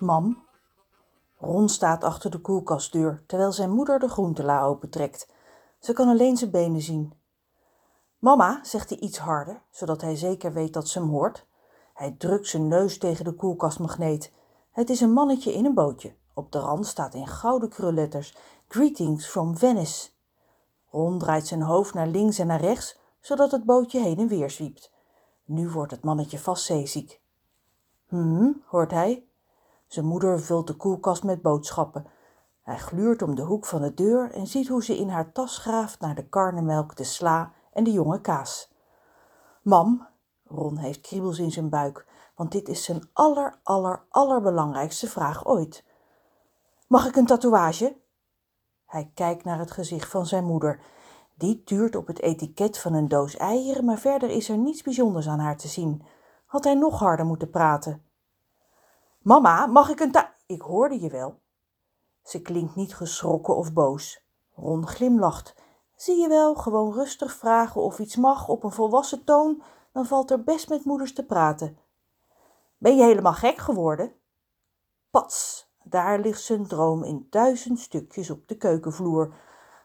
mam? Ron staat achter de koelkastdeur terwijl zijn moeder de groentela opentrekt. Ze kan alleen zijn benen zien. Mama, zegt hij iets harder, zodat hij zeker weet dat ze hem hoort. Hij drukt zijn neus tegen de koelkastmagneet. Het is een mannetje in een bootje. Op de rand staat in gouden krulletters Greetings from Venice. Ron draait zijn hoofd naar links en naar rechts, zodat het bootje heen en weer zwiept. Nu wordt het mannetje vast zeeziek. Hm, hoort hij. Zijn moeder vult de koelkast met boodschappen. Hij gluurt om de hoek van de deur en ziet hoe ze in haar tas graaft naar de karnemelk, de sla en de jonge kaas. Mam, Ron heeft kriebels in zijn buik, want dit is zijn aller, aller, allerbelangrijkste vraag ooit. Mag ik een tatoeage? Hij kijkt naar het gezicht van zijn moeder. Die tuurt op het etiket van een doos eieren, maar verder is er niets bijzonders aan haar te zien. Had hij nog harder moeten praten. Mama, mag ik een ta... Ik hoorde je wel. Ze klinkt niet geschrokken of boos. Ron glimlacht. Zie je wel, gewoon rustig vragen of iets mag op een volwassen toon, dan valt er best met moeders te praten. Ben je helemaal gek geworden? Pats, daar ligt zijn droom in duizend stukjes op de keukenvloer.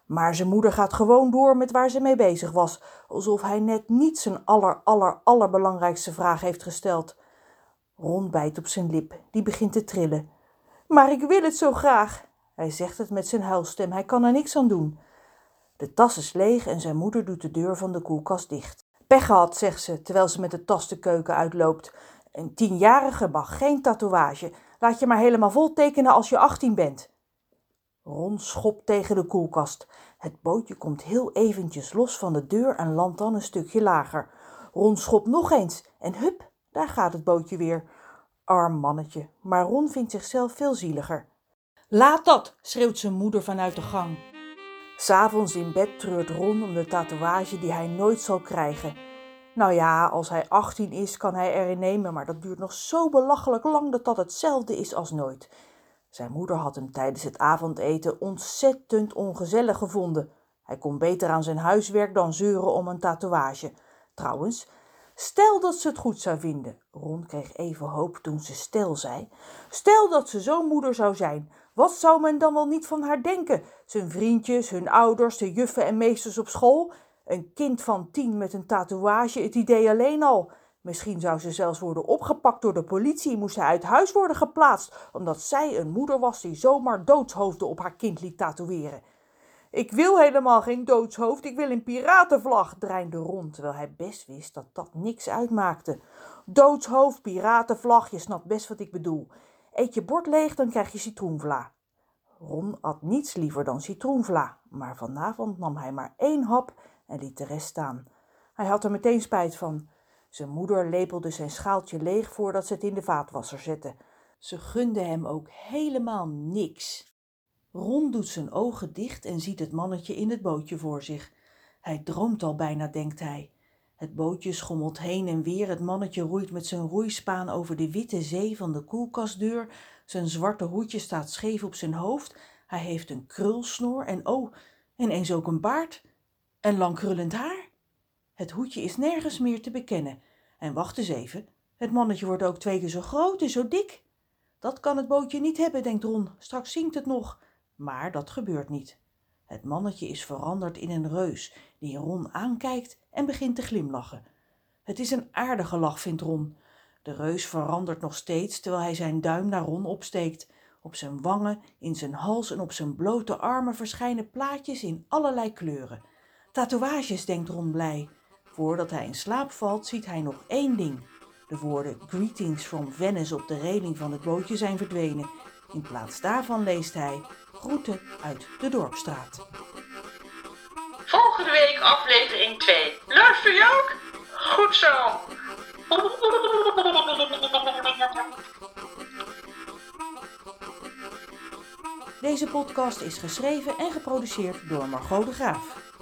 Maar zijn moeder gaat gewoon door met waar ze mee bezig was, alsof hij net niet zijn aller, aller, allerbelangrijkste vraag heeft gesteld. Ron bijt op zijn lip, die begint te trillen. Maar ik wil het zo graag. Hij zegt het met zijn huilstem, hij kan er niks aan doen. De tas is leeg en zijn moeder doet de deur van de koelkast dicht. Pech gehad, zegt ze, terwijl ze met de tas de keuken uitloopt. Een tienjarige mag geen tatoeage. Laat je maar helemaal vol tekenen als je achttien bent. Ron schopt tegen de koelkast. Het bootje komt heel eventjes los van de deur en landt dan een stukje lager. Ron schopt nog eens en hup, daar gaat het bootje weer. Arm mannetje, maar Ron vindt zichzelf veel zieliger. Laat dat, schreeuwt zijn moeder vanuit de gang. S'avonds in bed treurt Ron om de tatoeage die hij nooit zal krijgen. Nou ja, als hij 18 is, kan hij erin nemen, maar dat duurt nog zo belachelijk lang dat dat hetzelfde is als nooit. Zijn moeder had hem tijdens het avondeten ontzettend ongezellig gevonden. Hij kon beter aan zijn huiswerk dan zeuren om een tatoeage. Trouwens, stel dat ze het goed zou vinden. Ron kreeg even hoop toen ze stel zei. Stel dat ze zo'n moeder zou zijn. Wat zou men dan wel niet van haar denken? Zijn vriendjes, hun ouders, de juffen en meesters op school? Een kind van tien met een tatoeage, het idee alleen al. Misschien zou ze zelfs worden opgepakt door de politie, moest zij uit huis worden geplaatst, omdat zij een moeder was die zomaar doodshoofden op haar kind liet tatoeëren. Ik wil helemaal geen doodshoofd, ik wil een piratenvlag, dreinde rond, terwijl hij best wist dat dat niks uitmaakte. Doodshoofd, piratenvlag, je snapt best wat ik bedoel. Eet je bord leeg, dan krijg je citroenvla. Ron at niets liever dan citroenvla, maar vanavond nam hij maar één hap en liet de rest staan. Hij had er meteen spijt van. Zijn moeder lepelde zijn schaaltje leeg voordat ze het in de vaatwasser zette. Ze gunde hem ook helemaal niks. Ron doet zijn ogen dicht en ziet het mannetje in het bootje voor zich. Hij droomt al bijna, denkt hij. Het bootje schommelt heen en weer, het mannetje roeit met zijn roeispaan over de witte zee van de koelkastdeur, zijn zwarte hoedje staat scheef op zijn hoofd, hij heeft een krulsnoor en oh, en eens ook een baard en lang krullend haar. Het hoedje is nergens meer te bekennen. En wacht eens even, het mannetje wordt ook twee keer zo groot en zo dik. Dat kan het bootje niet hebben, denkt Ron, straks zinkt het nog. Maar dat gebeurt niet. Het mannetje is veranderd in een reus, die Ron aankijkt en begint te glimlachen. Het is een aardige lach, vindt Ron. De reus verandert nog steeds terwijl hij zijn duim naar Ron opsteekt. Op zijn wangen, in zijn hals en op zijn blote armen verschijnen plaatjes in allerlei kleuren. Tatoeages, denkt Ron blij. Voordat hij in slaap valt, ziet hij nog één ding. De woorden Greetings from Venice op de reling van het bootje zijn verdwenen. In plaats daarvan leest hij Groeten uit de Dorpstraat. Volgende week aflevering 2. Luister je ook? Goed zo. Deze podcast is geschreven en geproduceerd door Margot de Graaf.